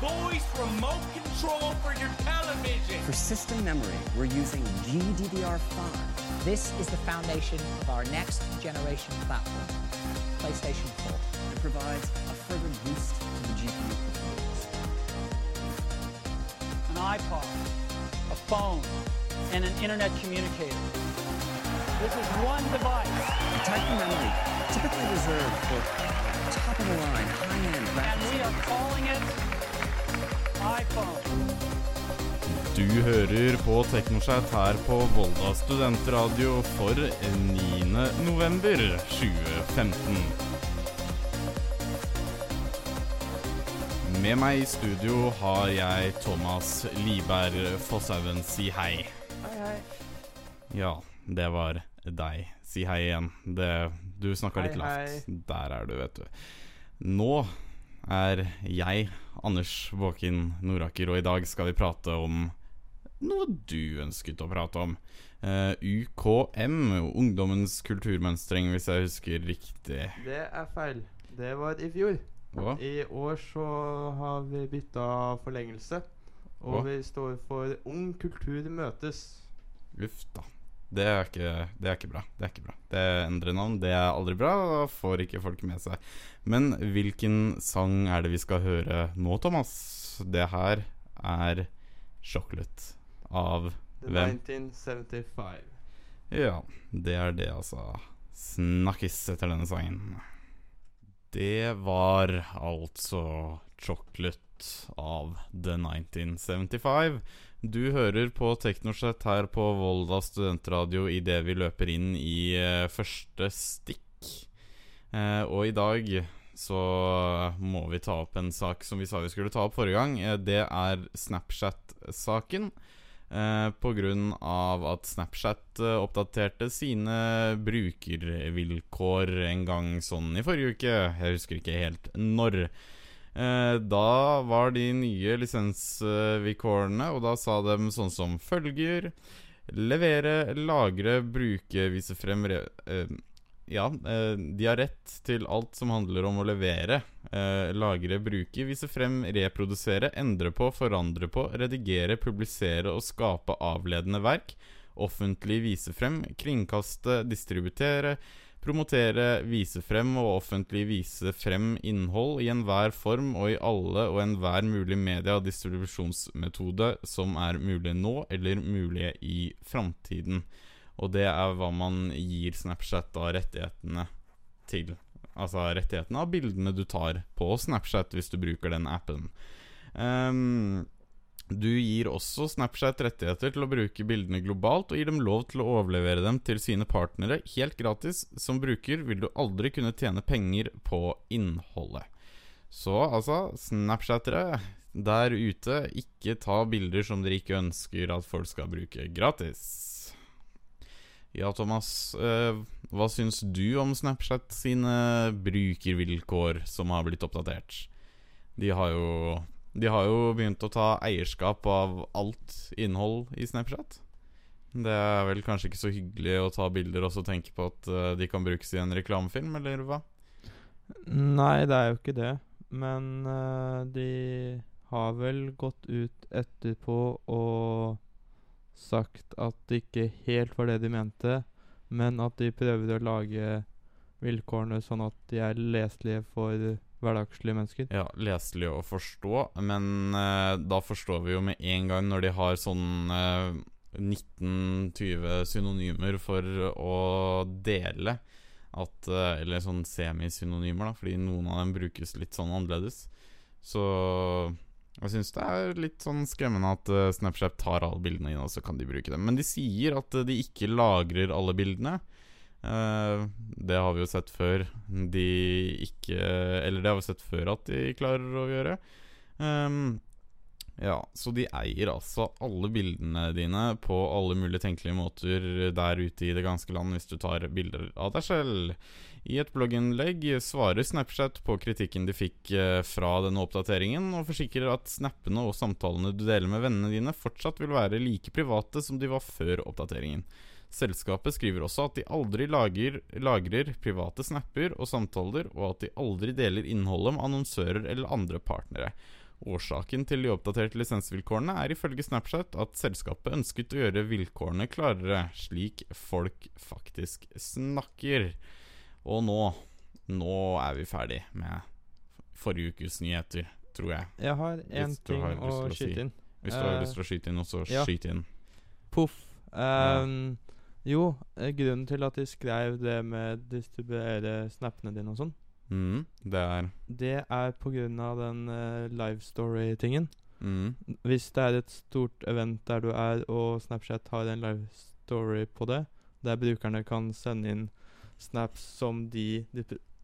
voice remote control for your television. For system memory, we're using GDDR5. This is the foundation of our next generation platform, PlayStation 4. It provides a further boost to the GPU performance. An iPod, a phone, and an internet communicator. This is one device, A type of memory typically reserved for top-of-the-line, high-end and we are calling it. Du hører på Teknosjeit her på Volda studentradio for 9. november 2015. Med meg i studio har jeg Thomas Liberg Fosshaugen. Si hei. Hei, hei. Ja, det var deg. Si hei igjen. Det, du snakka litt lavt. Der er du, vet du. Nå er jeg, Anders Våkin Noraker, og i dag skal vi prate om noe du ønsket å prate om. Uh, UKM, Ungdommens kulturmønstring, hvis jeg husker riktig. Det er feil. Det var i fjor. Hva? I år så har vi bytta forlengelse. Og Hva? vi står for Ung kultur møtes. Uff da. Det er, ikke, det er ikke bra. Det er ikke bra. Det endrer navn. Det er aldri bra. Da får ikke folk med seg. Men hvilken sang er det vi skal høre nå, Thomas? Det her er Chocolate av The hvem? 1975. Ja, det er det, altså. Snakkes etter denne sangen. Det var altså Chocolate av The 1975. Du hører på Teknosett her på Volda studentradio idet vi løper inn i uh, første stikk. Uh, og i dag så må vi ta opp en sak som vi sa vi skulle ta opp forrige gang. Uh, det er Snapchat-saken. Uh, av at Snapchat oppdaterte sine brukervilkår en gang sånn i forrige uke. Jeg husker ikke helt når. Eh, da var de nye lisensvilkårene, og da sa de sånn som følger Levere, lagre, bruke, vise frem re eh, Ja, eh, de har rett til alt som handler om å levere. Lagre, bruke, vise frem, reprodusere, endre på, forandre på, redigere, publisere og skape avledende verk. Offentlig vise frem, kringkaste, distributere, promotere, vise frem og offentlig vise frem innhold i enhver form og i alle og enhver mulig media- og distribusjonsmetode som er mulig nå eller mulige i framtiden. Og det er hva man gir Snapchat da rettighetene til. Altså rettighetene av bildene du tar på Snapchat hvis du bruker den appen. Ehm, du gir også Snapchat rettigheter til å bruke bildene globalt, og gir dem lov til å overlevere dem til sine partnere helt gratis. Som bruker vil du aldri kunne tjene penger på innholdet. Så altså, Snapchattere der ute, ikke ta bilder som dere ikke ønsker at folk skal bruke gratis. Ja, Thomas. Eh, hva syns du om Snapchat sine brukervilkår som har blitt oppdatert? De har jo De har jo begynt å ta eierskap av alt innhold i Snapchat. Det er vel kanskje ikke så hyggelig å ta bilder og så tenke på at eh, de kan brukes i en reklamefilm, eller hva? Nei, det er jo ikke det. Men uh, de har vel gått ut etterpå og sagt at det ikke helt var det de mente, men at de prøver å lage vilkårene sånn at de er leselige for hverdagslige mennesker. Ja, leselig å forstå, men uh, da forstår vi jo med en gang når de har sånn uh, 19-20 synonymer for å dele at uh, Eller sånn semisynonymer, da, fordi noen av dem brukes litt sånn annerledes. Så jeg syns det er litt sånn skremmende at eh, Snapchat tar alle bildene inn, og så kan de bruke dem. Men de sier at eh, de ikke lagrer alle bildene. Eh, det har vi jo sett før. De ikke Eller det har vi sett før at de klarer å gjøre. Um, Ja, så de eier altså alle bildene dine på alle mulige tenkelige måter der ute i det ganske land hvis du tar bilder av deg selv. I et blogginnlegg svarer Snapchat på kritikken de fikk eh, fra denne oppdateringen, og forsikrer at snappene og samtalene du deler med vennene dine, fortsatt vil være like private som de var før oppdateringen. Selskapet skriver også at de aldri lager, lagrer private snapper og samtaler, og at de aldri deler innholdet med annonsører eller andre partnere. Årsaken til de oppdaterte lisensvilkårene er ifølge Snapchat at selskapet ønsket å gjøre vilkårene klarere, slik folk faktisk snakker. Og nå Nå er vi ferdig med forrige ukes nyheter, tror jeg. Jeg har én ting har å skyte si. inn. Hvis du har Eh, lyst til å skyte inn så ja. skyt inn. Poff. Ehm, Jo, eh, grunnen til at de skrev det med distribuere snappene dine og sånn, Mm, det er det er på grunn av den uh, live story-tingen. mm, Hvis det er et stort event der du er, og Snapchat har en live story på det, der brukerne kan sende inn snaps som de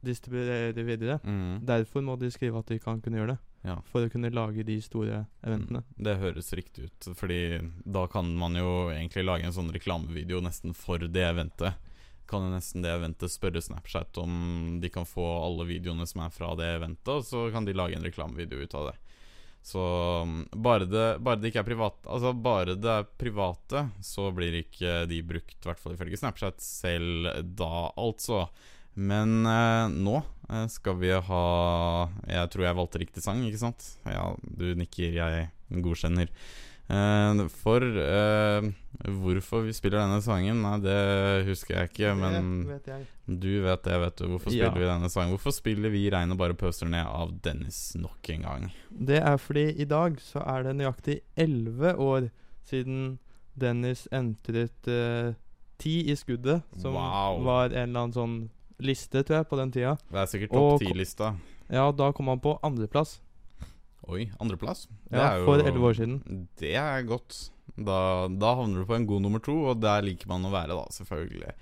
distribuerer videre. mm. Derfor må de skrive at de kan kunne gjøre det. Ja. For å kunne lage de store eventene. Mm, Det høres riktig ut, Fordi da kan man jo egentlig lage en sånn reklamevideo nesten for det eventet. Kan jo nesten det eventet spørre Snapchat om de kan få alle videoene som er fra det eventet, og så kan de lage en reklamevideo ut av det. Så mm, bare det, bare det ikke er private, Altså bare det er private, så blir ikke de brukt, i hvert fall ifølge Snapchat selv da, altså. Men eh, nå eh, skal vi ha Jeg tror jeg valgte riktig sang, ikke sant? Ja, du nikker, jeg godkjenner. Eh, for eh, hvorfor vi spiller denne sangen, nei, det husker jeg ikke, men det vet jeg. du vet det, vet du. Hvorfor Ja. spiller vi denne sangen? Hvorfor spiller vi 'Regnet bare pøser ned' av Dennis nok en gang? Det er fordi i dag så er det nøyaktig elleve år siden Dennis entret eh, ti i skuddet, som Wow. var en eller annen sånn liste, tror jeg, på den tida. Det er sikkert topp ti-lista. Ja, da kom han på andreplass. Oi, andreplass? Ja, jo- for elleve år siden. Det er godt. Da, da havner du på en god nummer to, og der liker man å være, da, selvfølgelig.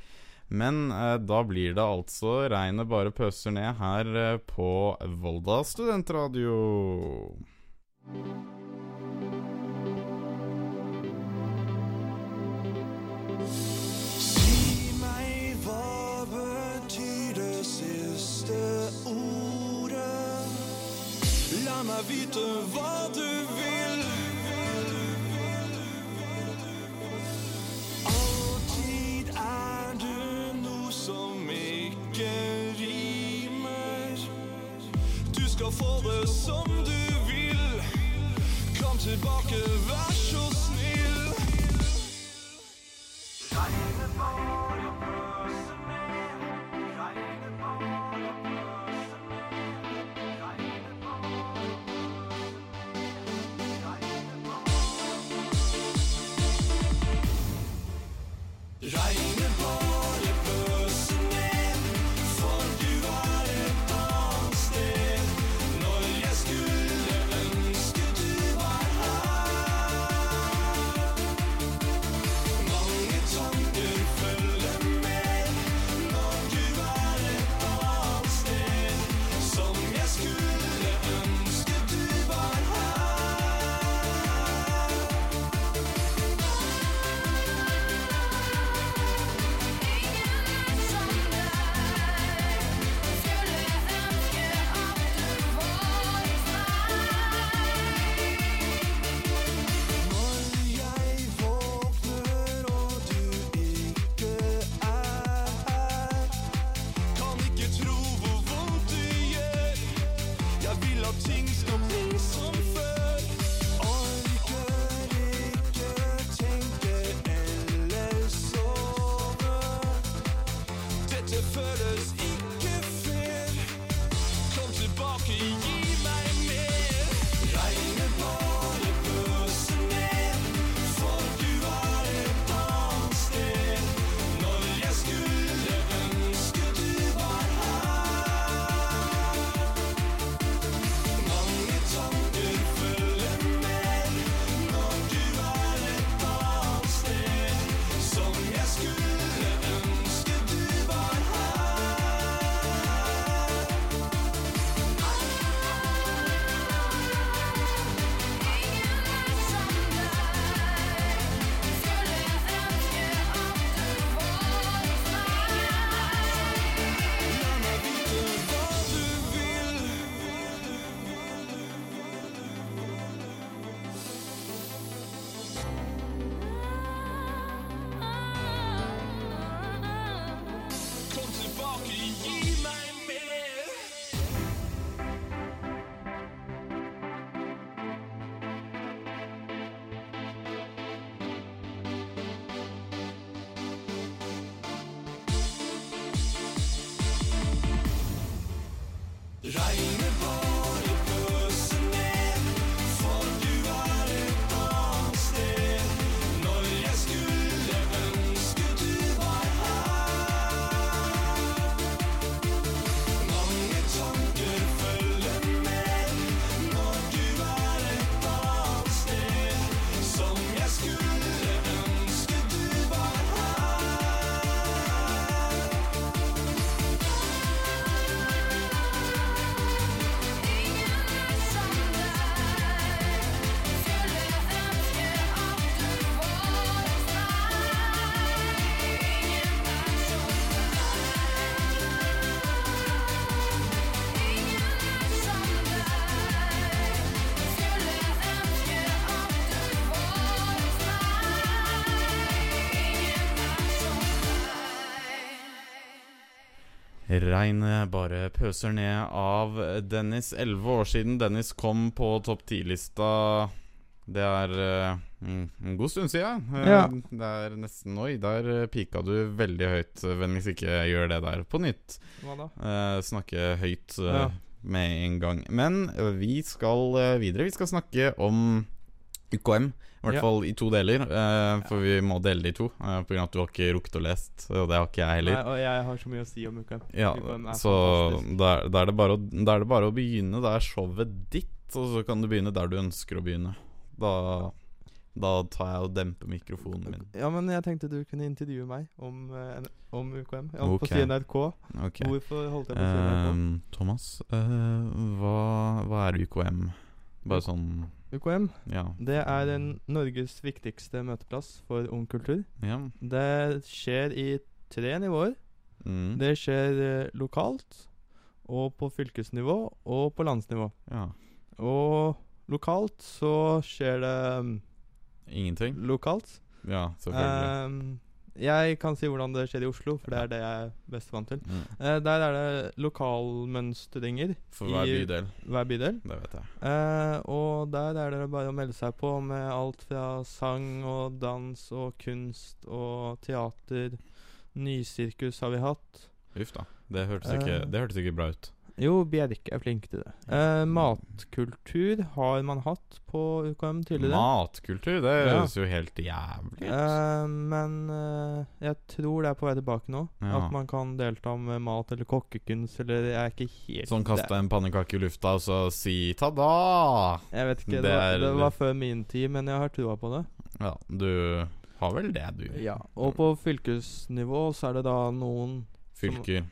Men eh, da blir det altså regnet bare pøser ned her eh, på Volda studentradio. Si siste ordet? La meg vite hva du. Regnet bare pøser ned av Dennis. Elleve år siden Dennis kom på topp ti-lista. Det er eh, mm, en god stund siden. Eh, Ja. Det er nesten Oi, der eh, pika du veldig høyt. Vennligst ikke gjør det der på nytt. Hva da? Eh, snakke høyt Ja. med en gang. Men vi skal videre. Vi skal snakke om UKM. I hvert Ja. fall i to deler, uh, for vi må dele det i to. Uh, av at du har ikke rukket å lest, og det har ikke jeg heller. Nei, og jeg har så mye å si om UKM. Ja, så da er, er det bare å, er det bare å begynne. Det er showet ditt, og så kan du begynne der du ønsker å begynne. Da, da tar jeg og demper mikrofonen min. Ja, men jeg tenkte du kunne intervjue meg om, uh, om UKM. Jeg holdt på å si Ok. NRK. Ok. Hvorfor holdt jeg på å si NRK? Ehm, Thomas, uh, hva, hva er UKM? Bare sånn UKM Ja. det er Norges viktigste møteplass for ung kultur. ja. Det skjer i tre nivåer. Mm. Det skjer eh, lokalt, og på fylkesnivå, og på landsnivå. ja. Og lokalt så skjer det mm, Ingenting? lokalt. Ja, selvfølgelig. Ehm, jeg kan si hvordan det skjer i Oslo, for det er det jeg er best vant til. Mm. Eh, der er det lokalmønstringer For hver bydel. hver bydel. Det vet jeg. Eh, og der er det bare å melde seg på med alt fra sang og dans og kunst og teater. Nysirkus har vi hatt. Uff da. Det hørtes ikke, Eh. det hørtes ikke bra ut. Jo, Bjerke er flink til det. Eh, matkultur har man hatt på UKM tidligere. Matkultur, det Ja. høres jo helt jævlig ut. Eh, men eh, jeg tror det er på vei tilbake nå. Ja. At man kan delta med mat eller kokkekunst, eller jeg er ikke helt Sånn kaste en pannekake i lufta og så si ta-da! Jeg vet ikke, det, Det var, det var før min tid, men jeg har trua på det. Ja, du har vel det, du. Ja, Og på fylkesnivå så er det da noen Fylker.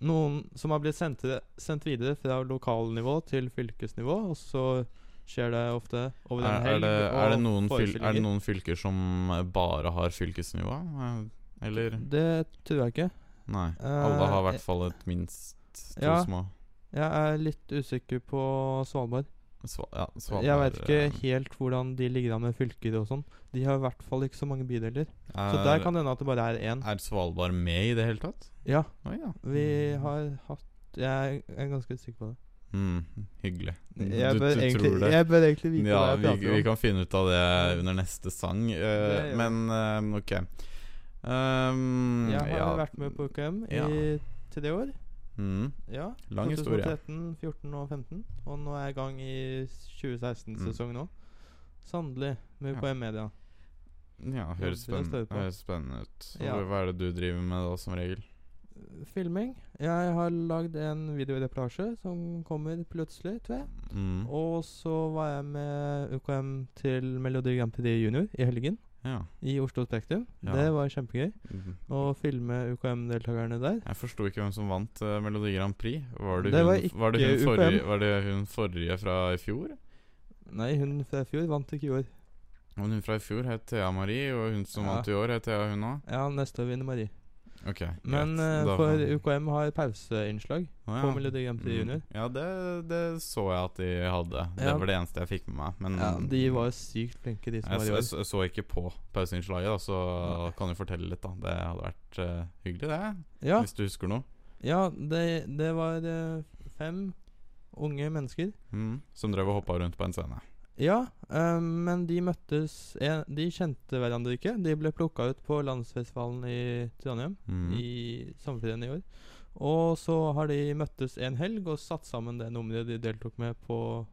Noen som har blitt sendt, sendt videre fra lokalnivå til fylkesnivå, og så skjer det ofte over en Er, er, helg. det, er, det noen fyl, er det noen fylker som bare har fylkesnivå? Eh, Eller Det tror jeg ikke. Nei. Eh, Alle har i hvert fall et minst to ja. små. Jeg er litt usikker på Svalbard. Sva, ja, Svalbard, jeg vet ikke eh, helt hvordan de ligger an med fylker og sånn. De har i hvert fall ikke så mange bydeler. så er, der kan det hende at det bare er én. Er Svalbard med i det hele tatt? Ja, Oh, ja. vi har hatt Jeg er ganske sikker på det. Mm, hyggelig. Jeg bør, du egentlig, tror det? jeg bør egentlig vite Ja, hva jeg vi, om. vi kan finne ut av det under neste sang. uh, Det gjør men uh, ok. Um, Jeg har ja. vært med på UKM Ja. i tre år. Mm, Ja. Lang historie. 2013, 14 og 15. Og nå er jeg i gang i 2016-sesongen nå. Sannelig. med Ja. UKM Media. ja, høres, Jobber og spenn, står på. høres spennende ut. Ja. Hva er det du driver med da, som regel? Filming. Jeg har lagd en videoreportasje som kommer plutselig, tror jeg. Mm. Og så var jeg med UKM til Melodi Grand Prix Junior i helgen. Ja. I Oslo Spektrum. Ja. Det var kjempegøy Mhm. å filme UKM-deltakerne der. Jeg forsto ikke hvem som vant uh, Melodi Grand Prix. Var det, Det hun, var var det ikke hun, forrige, var det hun forrige fra i fjor? Nei, hun fra i fjor vant ikke i år. Men hun fra i fjor het Thea Marie, og hun som Ja. vant i år, het Thea hun òg? Ja, neste år vinner Marie. Ok, Men eh, for UKM har pauseinnslag på ja. Melodi Grand Prix Mm. Junior. Ja, det, det så jeg at de hadde. Det Ja. var det eneste jeg fikk med meg. Men Ja, de var sykt flinke, de som jeg, var i år. jeg så- ikke på pauseinnslaget, så kan du fortelle litt, da. Det hadde vært uh, hyggelig, det. Ja, Hvis du husker noe. ja det, det var uh, fem unge mennesker. Mm. Som drev og hoppa rundt på en scene. Ja, eh, men de møttes en, De kjente hverandre ikke. De ble plukka ut på landsfestivalen i Trondheim Mm. i sommerferien i år. Og så har de møttes en helg og satt sammen det nummeret de deltok med på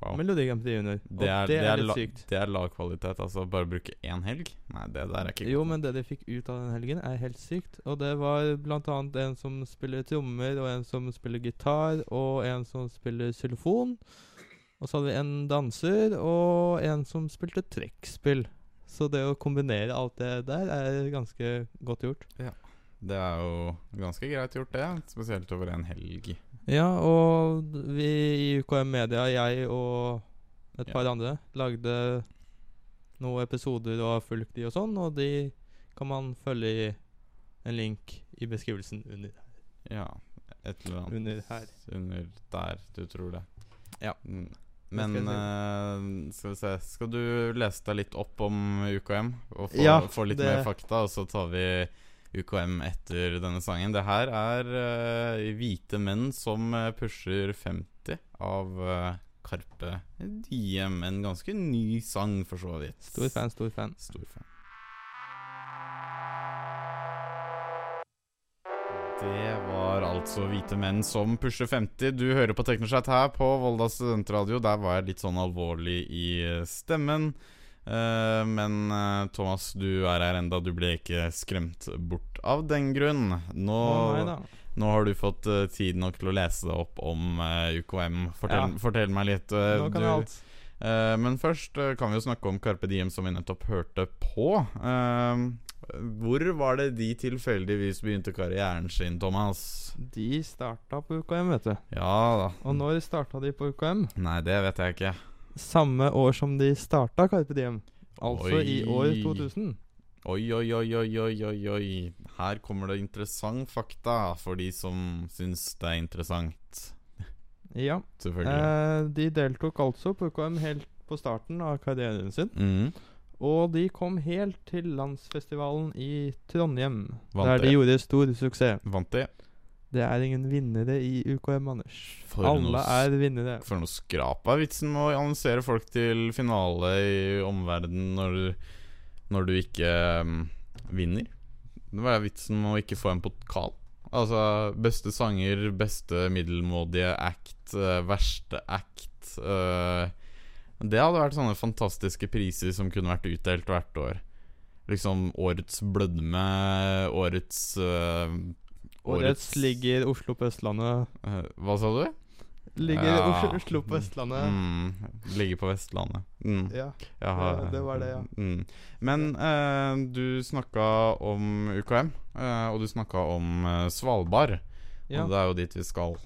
Wow. Melodi Grand Prix Junior. Det er, og det er, litt sykt. det er lagkvalitet. Altså bare bruke én helg? Nei, det der er ikke Jo, men det de fikk ut av den helgen, er helt sykt. Og det var blant annet en som spiller trommer, og en som spiller gitar, og en som spiller xylofon. Og så hadde vi en danser, og en som spilte trekkspill. Så det å kombinere alt det der er ganske godt gjort. Ja. Det er jo ganske greit gjort, det. Spesielt over en helg. Ja, og vi i UKM Media, jeg og et Ja. par andre, lagde noen episoder og har fulgt de og sånn, og de kan man følge i en link i beskrivelsen under, her. Ja, et eller annet under her. under der du tror det. Ja. Mm. Men eh, skal vi se Skal du lese deg litt opp om UKM? Og få, Ja, få litt det- mer fakta, og så tar vi UKM etter denne sangen. Det her er uh, hvite menn som eh, pusher 50 av uh, Karpe Diem. En ganske ny sang, for så vidt. Stor fan, stor fan. Stor fan. Det var altså Hvite menn som pusher 50. Du hører på TeknoChat her på Volda studentradio. Der var jeg litt sånn alvorlig i stemmen. Eh, men eh, Thomas, du er her enda. Du ble ikke skremt bort av den grunn. Nå, nå har du fått eh, tid nok til å lese deg opp om UKM. Fortell, Ja. fortell meg litt. Nå kan du- jeg alt. Men først kan vi jo snakke om Carpe Diem, som vi nettopp hørte på. Eh, hvor var det de tilfeldigvis begynte karrieren sin, Thomas? De starta på UKM, vet du. Ja da. Og når starta de på UKM? Nei, det vet jeg ikke. Samme år som de starta Carpe Diem. Altså i år 2000. Oi, oi, oi, oi, oi, oi, oi. Her kommer det interessant fakta for de som syns det er interessant. Ja. Selvfølgelig. Eh, de deltok altså på UKM helt på starten av karrieren sin. Mhm. Og de kom helt til landsfestivalen i Trondheim, Vant der det. de gjorde stor suksess. Vant de? Det er ingen vinnere i UKM, Anders. For Alle noe er vinnere. For noe skrap av vitsen med å annonsere folk til finale i omverdenen når, når du ikke um, vinner. Hva er vitsen med å ikke få en pokal? Altså, beste sanger, beste middelmådige act, eh, verste act eh, Det hadde vært sånne fantastiske priser som kunne vært utdelt hvert år. Liksom årets blødme, årets øh, Årets ligger Oslo på Østlandet. eh, Hva sa du? Ligger Ja. Oslo, på Østlandet. Mm, ligger på Vestlandet. Mm. Ja. ja, det- var det, ja. Mm. Men eh, du snakka om UKM, eh, og du snakka om eh, Svalbard. Ja. Og det er jo dit vi skal.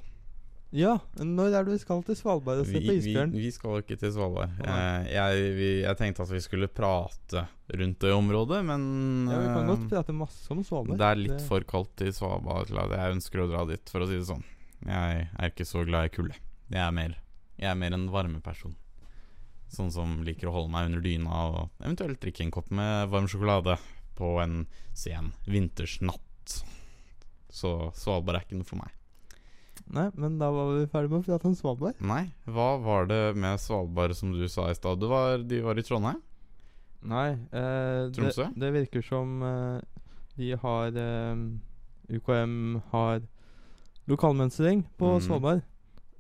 Ja. Når er det vi skal til Svalbard og se Vi, på isbjørn? vi skal ikke til Svalbard. Eh, jeg, vi, jeg tenkte at vi skulle prate rundt det området, men Ja, Vi kan eh, godt prate masse om Svalbard. det er litt Det- for kaldt i Svalbard til at jeg ønsker å dra dit, for å si det sånn. Jeg er ikke så glad i kulde. Jeg Jeg er mer en varmeperson. Sånn som liker å holde meg under dyna og eventuelt drikke en kopp med varm sjokolade på en sen vintersnatt. Så Svalbard er ikke noe for meg. Nei, men da var vi ferdig med å prate om Svalbard. Nei, hva var det med Svalbard som du sa i stad? De var i Trondheim? Nei. Eh, Tromsø? Det, det virker som eh, de har eh, UKM har lokalmønstring på mm. Svalbard.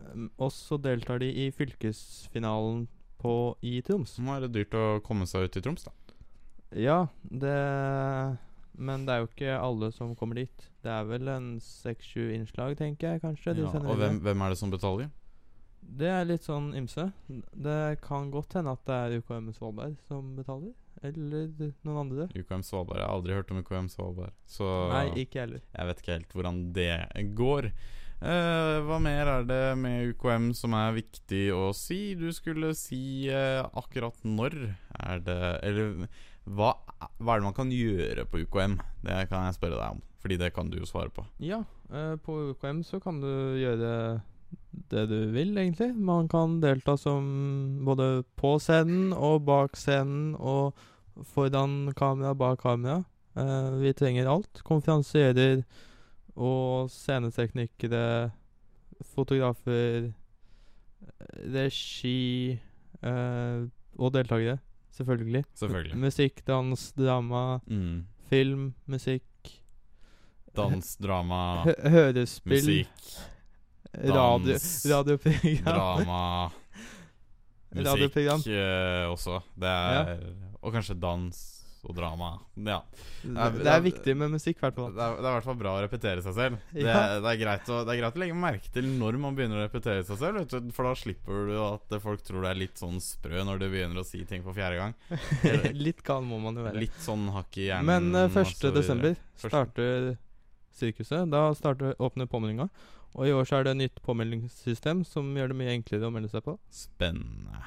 Um, og så deltar de i fylkesfinalen på, i Troms. Nå er det dyrt å komme seg ut i Troms, da. Ja, det Men det er jo ikke alle som kommer dit. Det er vel en seks-sju innslag, tenker jeg kanskje. Ja, og hvem, hvem er det som betaler? Det er litt sånn ymse. Det kan godt hende at det er UKM Svalbard som betaler. Eller noen andre. UKM Svalbard. Jeg har aldri hørt om UKM Svalbard. Så Nei, ikke heller. jeg vet ikke helt hvordan det går. Uh, hva mer er det med UKM som er viktig å si? Du skulle si uh, akkurat når er det Eller hva, hva er det man kan gjøre på UKM? Det kan jeg spørre deg om, Fordi det kan du jo svare på. Ja, eh, på UKM så kan du gjøre det du vil, egentlig. Man kan delta som både på scenen og bak scenen og foran kamera, bak kamera. Eh, vi trenger alt. Konferansierer og sceneteknikere, fotografer, regi eh, og deltakere. Selvfølgelig. Selvfølgelig. Musikk, dans, drama, Mm. film, musikk. Dans, drama, Hø hørespill. musikk, Radio, dans, radioprogram. drama Radioprogram. Musikk eh, også. Det er Og kanskje dans og drama. Ja. Det, det er viktig med musikk, i hvert Det fall. er, det er i hvert fall bra å repetere seg selv. Det, Ja. det, er greit å, det er greit å legge merke til når man begynner å repetere seg selv. Vet du, for da slipper du at folk tror du er litt sånn sprø når du begynner å si ting for fjerde gang. Litt gal må man jo være. Litt sånn hakk i hjernen. Men eh, 1. så desember starter sirkuset. Da starter, åpner påmeldinga. Og i år så er det et nytt påmeldingssystem som gjør det mye enklere å melde seg på. Spennende.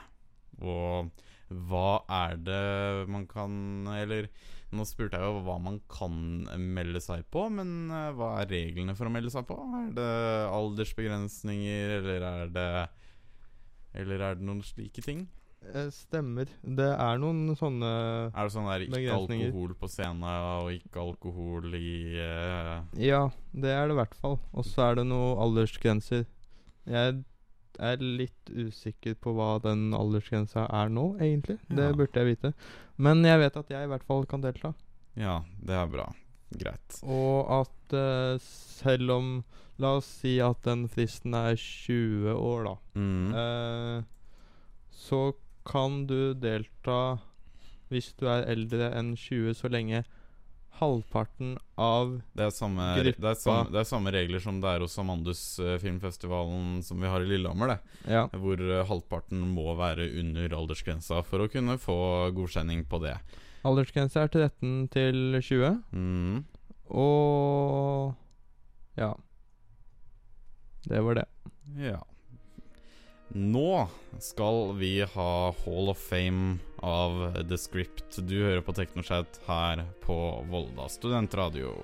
Og hva er det man kan Eller nå spurte jeg jo hva man kan melde seg på, men eh, hva er reglene for å melde seg på? Er det aldersbegrensninger, eller er det Eller er det noen slike ting? eh, stemmer. Det er noen sånne Er det sånn der ikke alkohol på scenen og ikke alkohol i uh... Ja, det er det i hvert fall. Og så er det noen aldersgrenser. Jeg er litt usikker på hva den aldersgrensa er nå, egentlig. Det burde jeg vite. Men jeg vet at jeg i hvert fall kan delta. Ja, det er bra. Greit. Og at uh, selv om La oss si at den fristen er 20 år, da. Mm. Uh, så kan du delta hvis du er eldre enn 20, så lenge halvparten av Det er, samme, det, er samme, det er samme regler som det er hos Amandus eh, filmfestivalen som vi har i Lillehammer. det Ja. Hvor eh, halvparten må være under aldersgrensa for å kunne få godkjenning på det. Aldersgrensa er 13 til 20. Mm. Og ja. Det var det. Ja. Nå skal vi ha Hall of Fame av The Script. Du hører på Teknochat her på Volda studentradio.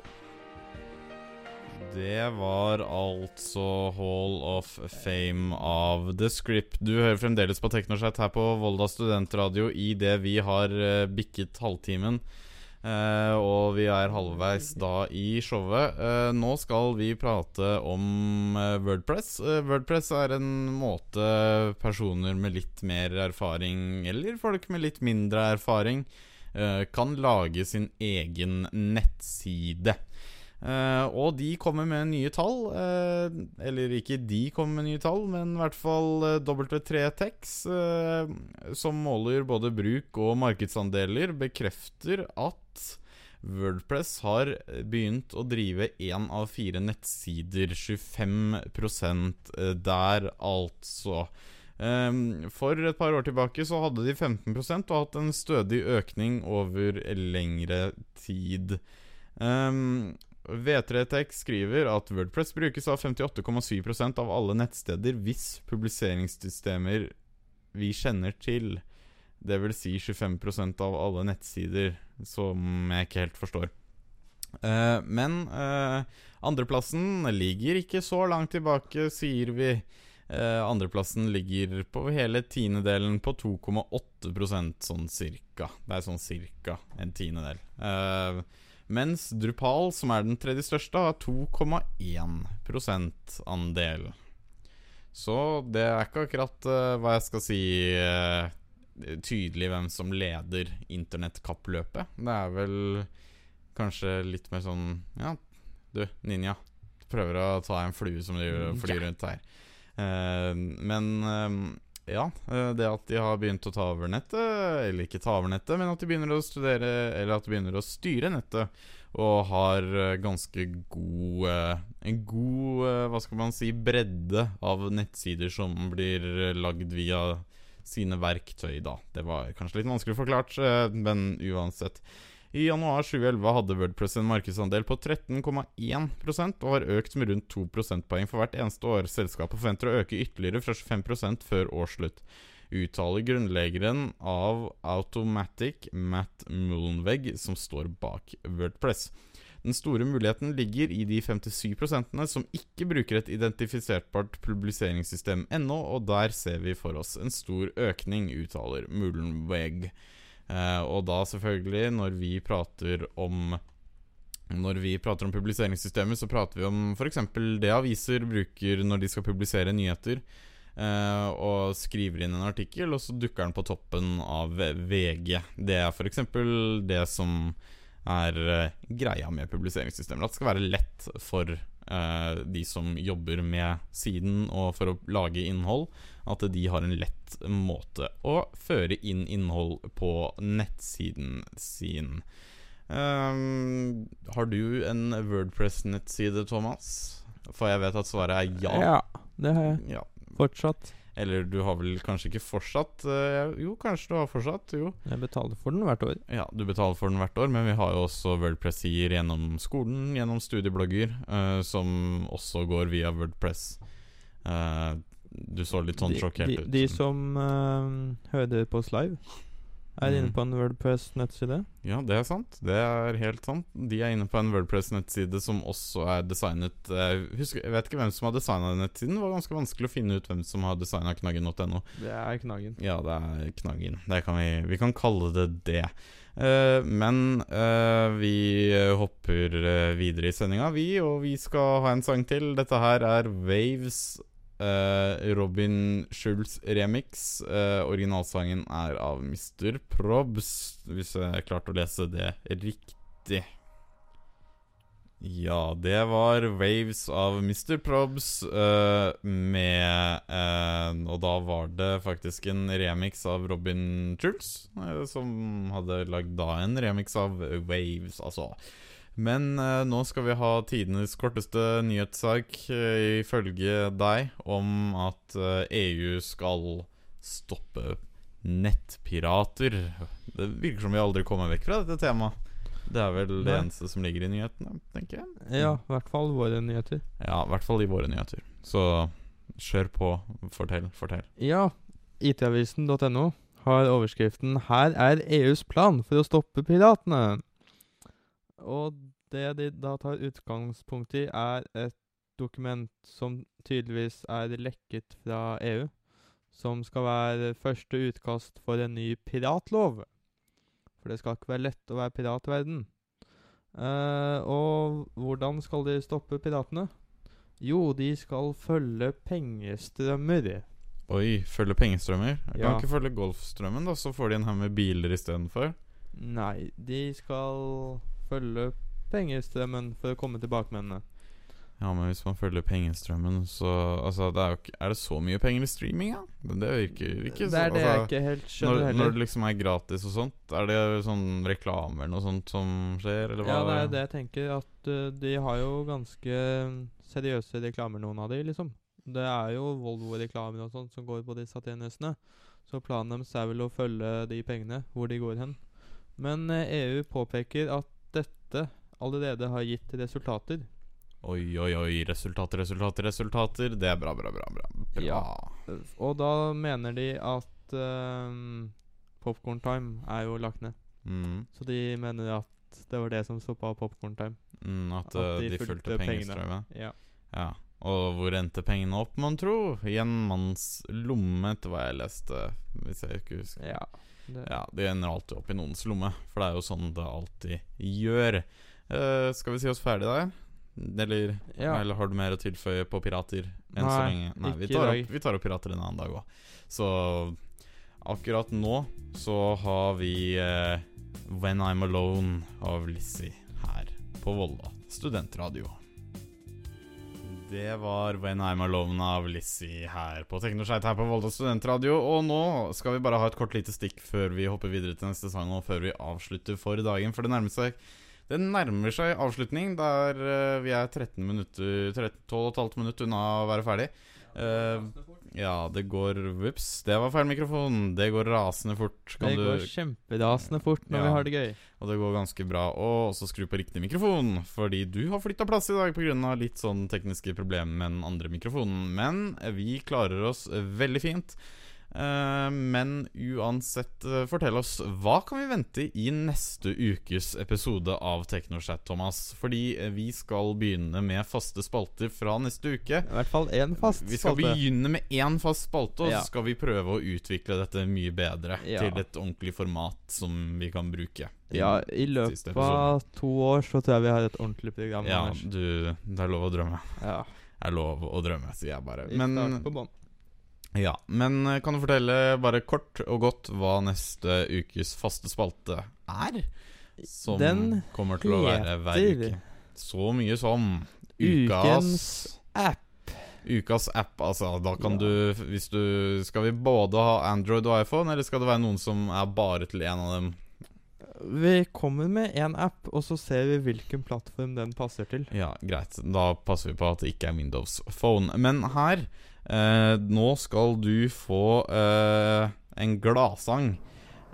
Det var altså Hall of Fame av The Script. Du hører fremdeles på Teknochat her på Volda studentradio idet vi har eh, bikket halvtimen. Eh, og vi er halvveis da i showet. Uh, nå skal vi prate om uh, Wordpress. Wordpress er en måte personer med litt mer erfaring, eller folk med litt mindre erfaring, kan lage sin egen nettside. Eh, og de kommer med nye tall. Uh, eller ikke de kommer med nye tall, men i hvert fall eh, W3Tex, uh, som måler både bruk og markedsandeler, bekrefter at Wordpress har begynt å drive én av fire nettsider. 25% der, altså. Ehm, for et par år tilbake så hadde de 15% og hatt en stødig økning over lengre tid. Um, V3Tech skriver at Wordpress brukes av 58,7% av alle nettsteder hvis publiseringssystemer vi kjenner til. Det vil si 25% av alle nettsider, som jeg ikke helt forstår. Uh, men uh, andreplassen ligger ikke så langt tilbake, sier vi. Uh, andreplassen ligger på hele tiendedelen på 2,8% sånn cirka. Det er sånn cirka en tiendedel. Eh, mens Drupal, som er den tredje største, har 2,1 andel. Så det er ikke akkurat uh, hva jeg skal si uh, tydelig hvem som leder internettkappløpet. Det er vel kanskje litt mer sånn Ja, du, Ninja. Prøver å ta en flue som du flyr rundt her. Uh, men ja, eh, det at de har begynt å ta over nettet, eller ikke ta over nettet, men at de begynner å studere Eller at de begynner å styre nettet, og har eh, ganske god eh, En god, hva skal man si, bredde av nettsider som blir lagd via sine verktøy, da. Det var kanskje litt vanskelig forklart, men uansett. I januar 2011 hadde Wordpress en markedsandel på 13,1% og har økt med rundt 2 prosentpoeng for hvert eneste år. Selskapet forventer å øke ytterligere fra 25 før årsslutt. Uttaler grunnleggeren av Automatic, Matt Mullenweg, som står bak Wordpress. Den store muligheten ligger i de 57% som ikke bruker et identifisertbart publiseringssystem ennå, og der ser vi for oss en stor økning, uttaler Mullenweg. Eh, og da selvfølgelig, når vi prater om Når vi prater om publiseringssystemer, så prater vi om f.eks. det aviser bruker når de skal publisere nyheter. eh, og skriver inn en artikkel, og så dukker den på toppen av VG. Det er f.eks. det som er eh, greia med publiseringssystemer. At det skal være lett for eh, de som jobber med siden og for å lage innhold, at de har en lett måte å føre inn innhold på nettsiden sin. Um, har du en Wordpress-nettside, Thomas? For jeg vet at svaret er ja. Ja, det har jeg. Ja. Fortsatt. Eller du har vel kanskje ikke fortsatt? eh, jo, kanskje du har fortsatt. Jo. Jeg betaler for den hvert år. Ja, du betaler for den hvert år, men vi har jo også Wordpress-sider gjennom skolen, gjennom studieblogger, eh, som også går via Wordpress. Uh, du så litt sånn sjokkert ut. de som uh, hører på oss live, Er Mm. inne på en Wordpress-nettside. Ja, det er sant. Det er helt sant. De er inne på en Wordpress-nettside som også er designet eh, husker, Jeg vet ikke hvem som har designa den nettsiden. Det var ganske vanskelig å finne ut hvem som har designa knaggen.no. Det er knaggen. Ja, det er knaggen. Det kan vi, vi kan kalle det det. Eh, men eh, vi hopper eh, videre i sendinga, vi, og vi skal ha en sang til. Dette her er Waves. Eh, Robin Schulz remix. Eh, originalsangen er av Mr. Probs, hvis jeg klarte å lese det riktig. Ja, det var Waves av Mr. Probs uh, med uh, Og da var det faktisk en remix av Robin Schulz, uh, som hadde lagd da en remix av Waves, altså. Men eh, nå skal vi ha tidenes korteste nyhetssak, eh, ifølge deg, om at eh, EU skal stoppe nettpirater. Det virker som vi aldri kommer vekk fra dette temaet. Det er vel det Nei. eneste som ligger i nyhetene, tenker jeg. Ja, i hvert fall våre nyheter. Ja, i hvert fall i våre nyheter. Så kjør på. Fortell, fortell. Ja, itavisen.no har overskriften 'Her er EUs plan for å stoppe piratene'. Og det de da tar utgangspunkt i, er et dokument som tydeligvis er lekket fra EU. Som skal være første utkast for en ny piratlov. For det skal ikke være lett å være pirat i verden. Eh, og hvordan skal de stoppe piratene? Jo, de skal følge pengestrømmer. Oi, følge pengestrømmer? Jeg Ja. kan ikke følge Golfstrømmen, da, så får de en haug med biler istedenfor. Nei, de skal følge pengestrømmen for å komme til bakmennene. Ja, men hvis man følger pengestrømmen, så Altså, det er jo ikke Er det så mye penger i streaming, da? Ja? det virker ikke det er det jeg altså, ikke helt skjønner når, heller. når det liksom er gratis og sånt, er det sånn reklame eller noe sånt som skjer, eller hva? Ja, det er det jeg tenker. At uh, de har jo ganske seriøse reklamer, noen av de, liksom. Det er jo Volvo-reklamer og sånt som går på disse tjenestene. Så planen deres er vel å følge de pengene, hvor de går hen. Men uh, EU påpeker at dette allerede har gitt resultater. Oi, oi, oi. Resultater, resultater, resultater. Det er bra, bra, bra. bra. bra. Ja. Og da mener de at um, Popcorn Time er jo lagt ned. Mm, Så de mener at det var det som stoppa Popcorn Time. mm, at, At eh, de de fulgte fulgte pengestrømmen. Ja. Ja. Og hvor endte pengene opp, mon tro? I en manns lomme, etter hva jeg leste. Hvis jeg ikke husker. ja. Det, Ja, det ender alltid opp i noens lomme, for det er jo sånn det alltid gjør. Uh, skal vi si oss ferdig der? Eller, Ja. eller har du mer å tilføye på pirater enn så Nei, lenge? Nei, vi tar, opp, vi tar opp pirater en annen dag òg. Så akkurat nå så har vi uh, When I'm Alone av Lizzie her på Volda studentradio. Det var When I'm Alone av Lizzie her på Teknoskeit her på Volda studentradio. Og nå skal vi bare ha et kort lite stikk før vi hopper videre til neste sang, og før vi avslutter for dagen. For det nærmer seg Det nærmer seg avslutning, der eh, vi er 13 minutter 13, 12,5 minutter unna å være ferdig. Eh, ja, det går Vips, det var feil mikrofon. Det går rasende fort. Kan det du går kjemperasende fort når Ja. vi har det gøy. og det går ganske bra. Og også skru på riktig mikrofon, fordi du har flytta plass i dag pga. litt sånn tekniske problemer med den andre mikrofonen. Men vi klarer oss veldig fint. Eh, men uansett, eh, fortell oss hva kan vi vente i neste ukes episode av Teknochat, Thomas? Fordi eh, vi skal begynne med faste spalter fra neste uke. I hvert fall én fast spalte. Vi skal spalte. begynne med én fast spalte, og Ja. så skal vi prøve å utvikle dette mye bedre Ja. til et ordentlig format som vi kan bruke. Ja, i løpet av to år så tror jeg vi har et ordentlig program. Ja, du, det er lov å drømme. ja. Det er lov å drømme, sier jeg bare. Men. Ja, men eh, kan du fortelle bare kort og godt hva neste ukes faste spalte er? Som Den kommer til å være hver uke. Så mye som Ukens app. Ukas app, altså. Da kan Ja. du Hvis du Skal vi både ha Android og iPhone, eller skal det være noen som er bare til en av dem? Vi kommer med én app, og så ser vi hvilken plattform den passer til. Ja, greit. Da passer vi på at det ikke er Windows Phone. Men her eh, Nå skal du få eh, en gladsang.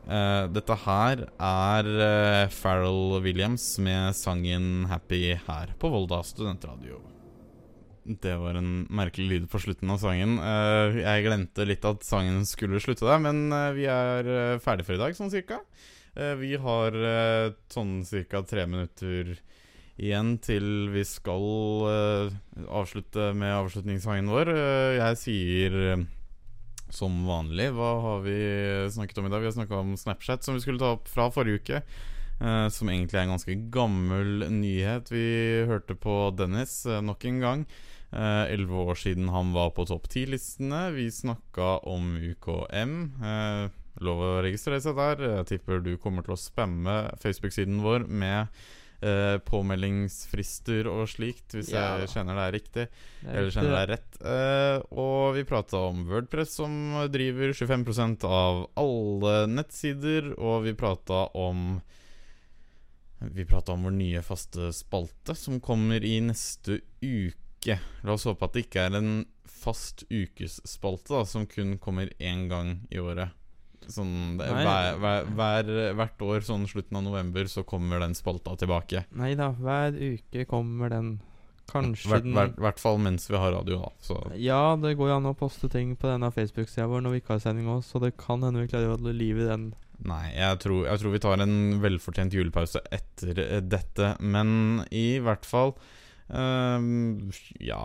Eh, dette her er eh, Pharrell Williams med sangen 'Happy' her på Volda studentradio. Det var en merkelig lyd på slutten av sangen. Eh, jeg glemte litt at sangen skulle slutte der, men eh, vi er uh, ferdig for i dag, sånn cirka. Eh, vi har eh, sånn cirka tre minutter igjen til vi skal eh, avslutte med avslutningssangen vår. Jeg sier som vanlig, hva har vi snakket om i dag? Vi har snakka om Snapchat, som vi skulle ta opp fra forrige uke. som egentlig er en ganske gammel nyhet. Vi hørte på Dennis nok en gang. Elleve år siden han var på topp ti-listene. Vi snakka om UKM. Lov å registrere seg der. Jeg tipper du kommer til å spamme Facebook-siden vår med eh, påmeldingsfrister og slikt, hvis Ja jeg kjenner det er riktig. Det er Eller kjenner det. er rett. Eh, og vi prata om Wordpress, som driver 25% av alle nettsider. Og vi prata om Vi prata om vår nye faste spalte, som kommer i neste uke. La oss håpe at det ikke er en fast ukesspalte, da, som kun kommer én gang i året. Sånn det, hver, hver, hver, hvert år, sånn slutten av november, så kommer den spalta tilbake. Nei da, hver uke kommer den. Kanskje Hvert, hvert, hvert fall mens vi har radio, da. Så Ja, det går jo an å poste ting på denne Facebook-sida vår når vi ikke har sending òg, så det kan hende vi klarer å holde liv i den. Nei, jeg tror, jeg tror vi tar en velfortjent julepause etter eh, dette. Men i hvert fall ehm, Ja,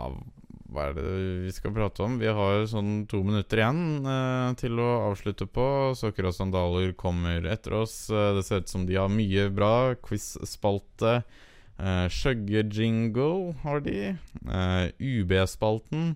hva er det vi skal prate om? Vi har sånn to minutter igjen eh, til å avslutte på. Sokker og sandaler kommer etter oss. Eh, det ser ut som de har mye bra. Quiz-spalte. Eh, Skjøgge-jingle har de. Eh, UB-spalten.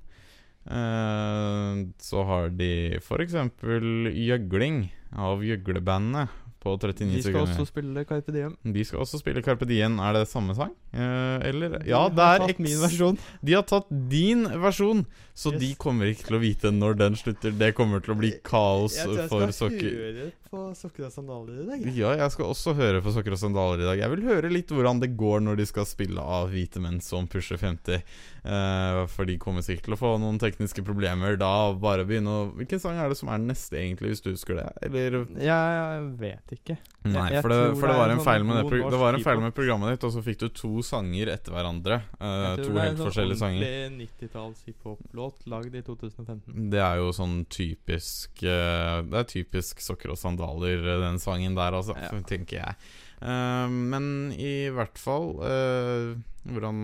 Eh, så har de f.eks. gjøgling av gjøglebandet på 39 sekunder. De skal sekunder. også spille Carpe Diem. De skal også spille Carpe Diem. Er det samme sang? Eh, eller Ja, de det er tatt min versjon. De har tatt din versjon, så Yes. de kommer ikke til å vite når den slutter. Det kommer til å bli kaos for sokker. På sokker og sandaler i dag. Ja, jeg skal også høre på Sokker og sandaler i dag. Jeg vil høre litt hvordan det går når de skal spille av hvite menn som pusher 50. Uh, for de kommer sikkert til å få noen tekniske problemer da. Bare begynne å Hvilken sang er det som er den neste, egentlig, hvis du husker det? Eller Jeg vet ikke. Nei, jeg for, det, for det det er var en en sånn feil med det, det var en feil med programmet ditt, og så fikk du to sanger etter hverandre. Eh, Jeg tror to det er helt en sånn forskjellige sanger. ordentlig 90-talls hiphop-låt lagd i 2015. Det er jo sånn typisk uh, Det er typisk sokker og sandaler, eh, den sangen der, altså, Ja. tenker jeg. Uh, men i hvert fall uh, Hvordan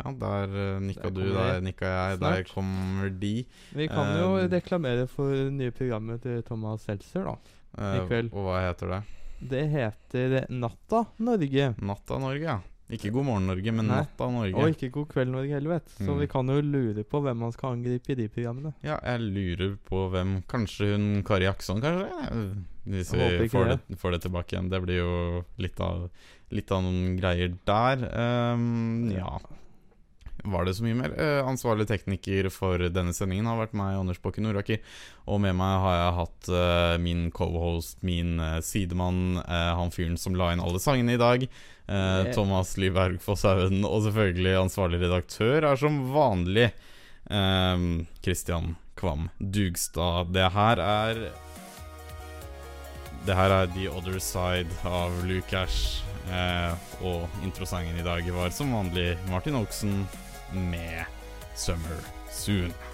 Ja, der uh, nikka du, der de. nikka jeg, der kommer de. Vi kan jo reklamere for det nye programmet til Thomas Seltzer, da. I kveld. og hva heter det? Det heter Natta Norge. Natta Norge, ja. Ikke God morgen Norge, men Nei. Natta Norge. Og ikke God kveld Norge heller, vet Så Mm. vi kan jo lure på hvem man skal angripe i de programmene. Ja, jeg lurer på hvem Kanskje hun Kari Jackson, kanskje? Hvis vi får det. det, får det tilbake igjen. Det blir jo litt av, litt av noen greier der. Ehm, ja. Var det så mye mer? Eh, ansvarlig tekniker for denne sendingen har vært meg, Anders Bakke Noraker. Og med meg har jeg hatt uh, min cohost, min uh, sidemann, uh, han fyren som la inn alle sangene i dag. Thomas Lyberg Fosshaugen. Og selvfølgelig ansvarlig redaktør er som vanlig Kristian Christian Kvam Dugstad. Det her er Det her er The Other Side av Lukash. Eh, og introsangen i dag var som vanlig Martin Oaksen med 'Summer Soon'.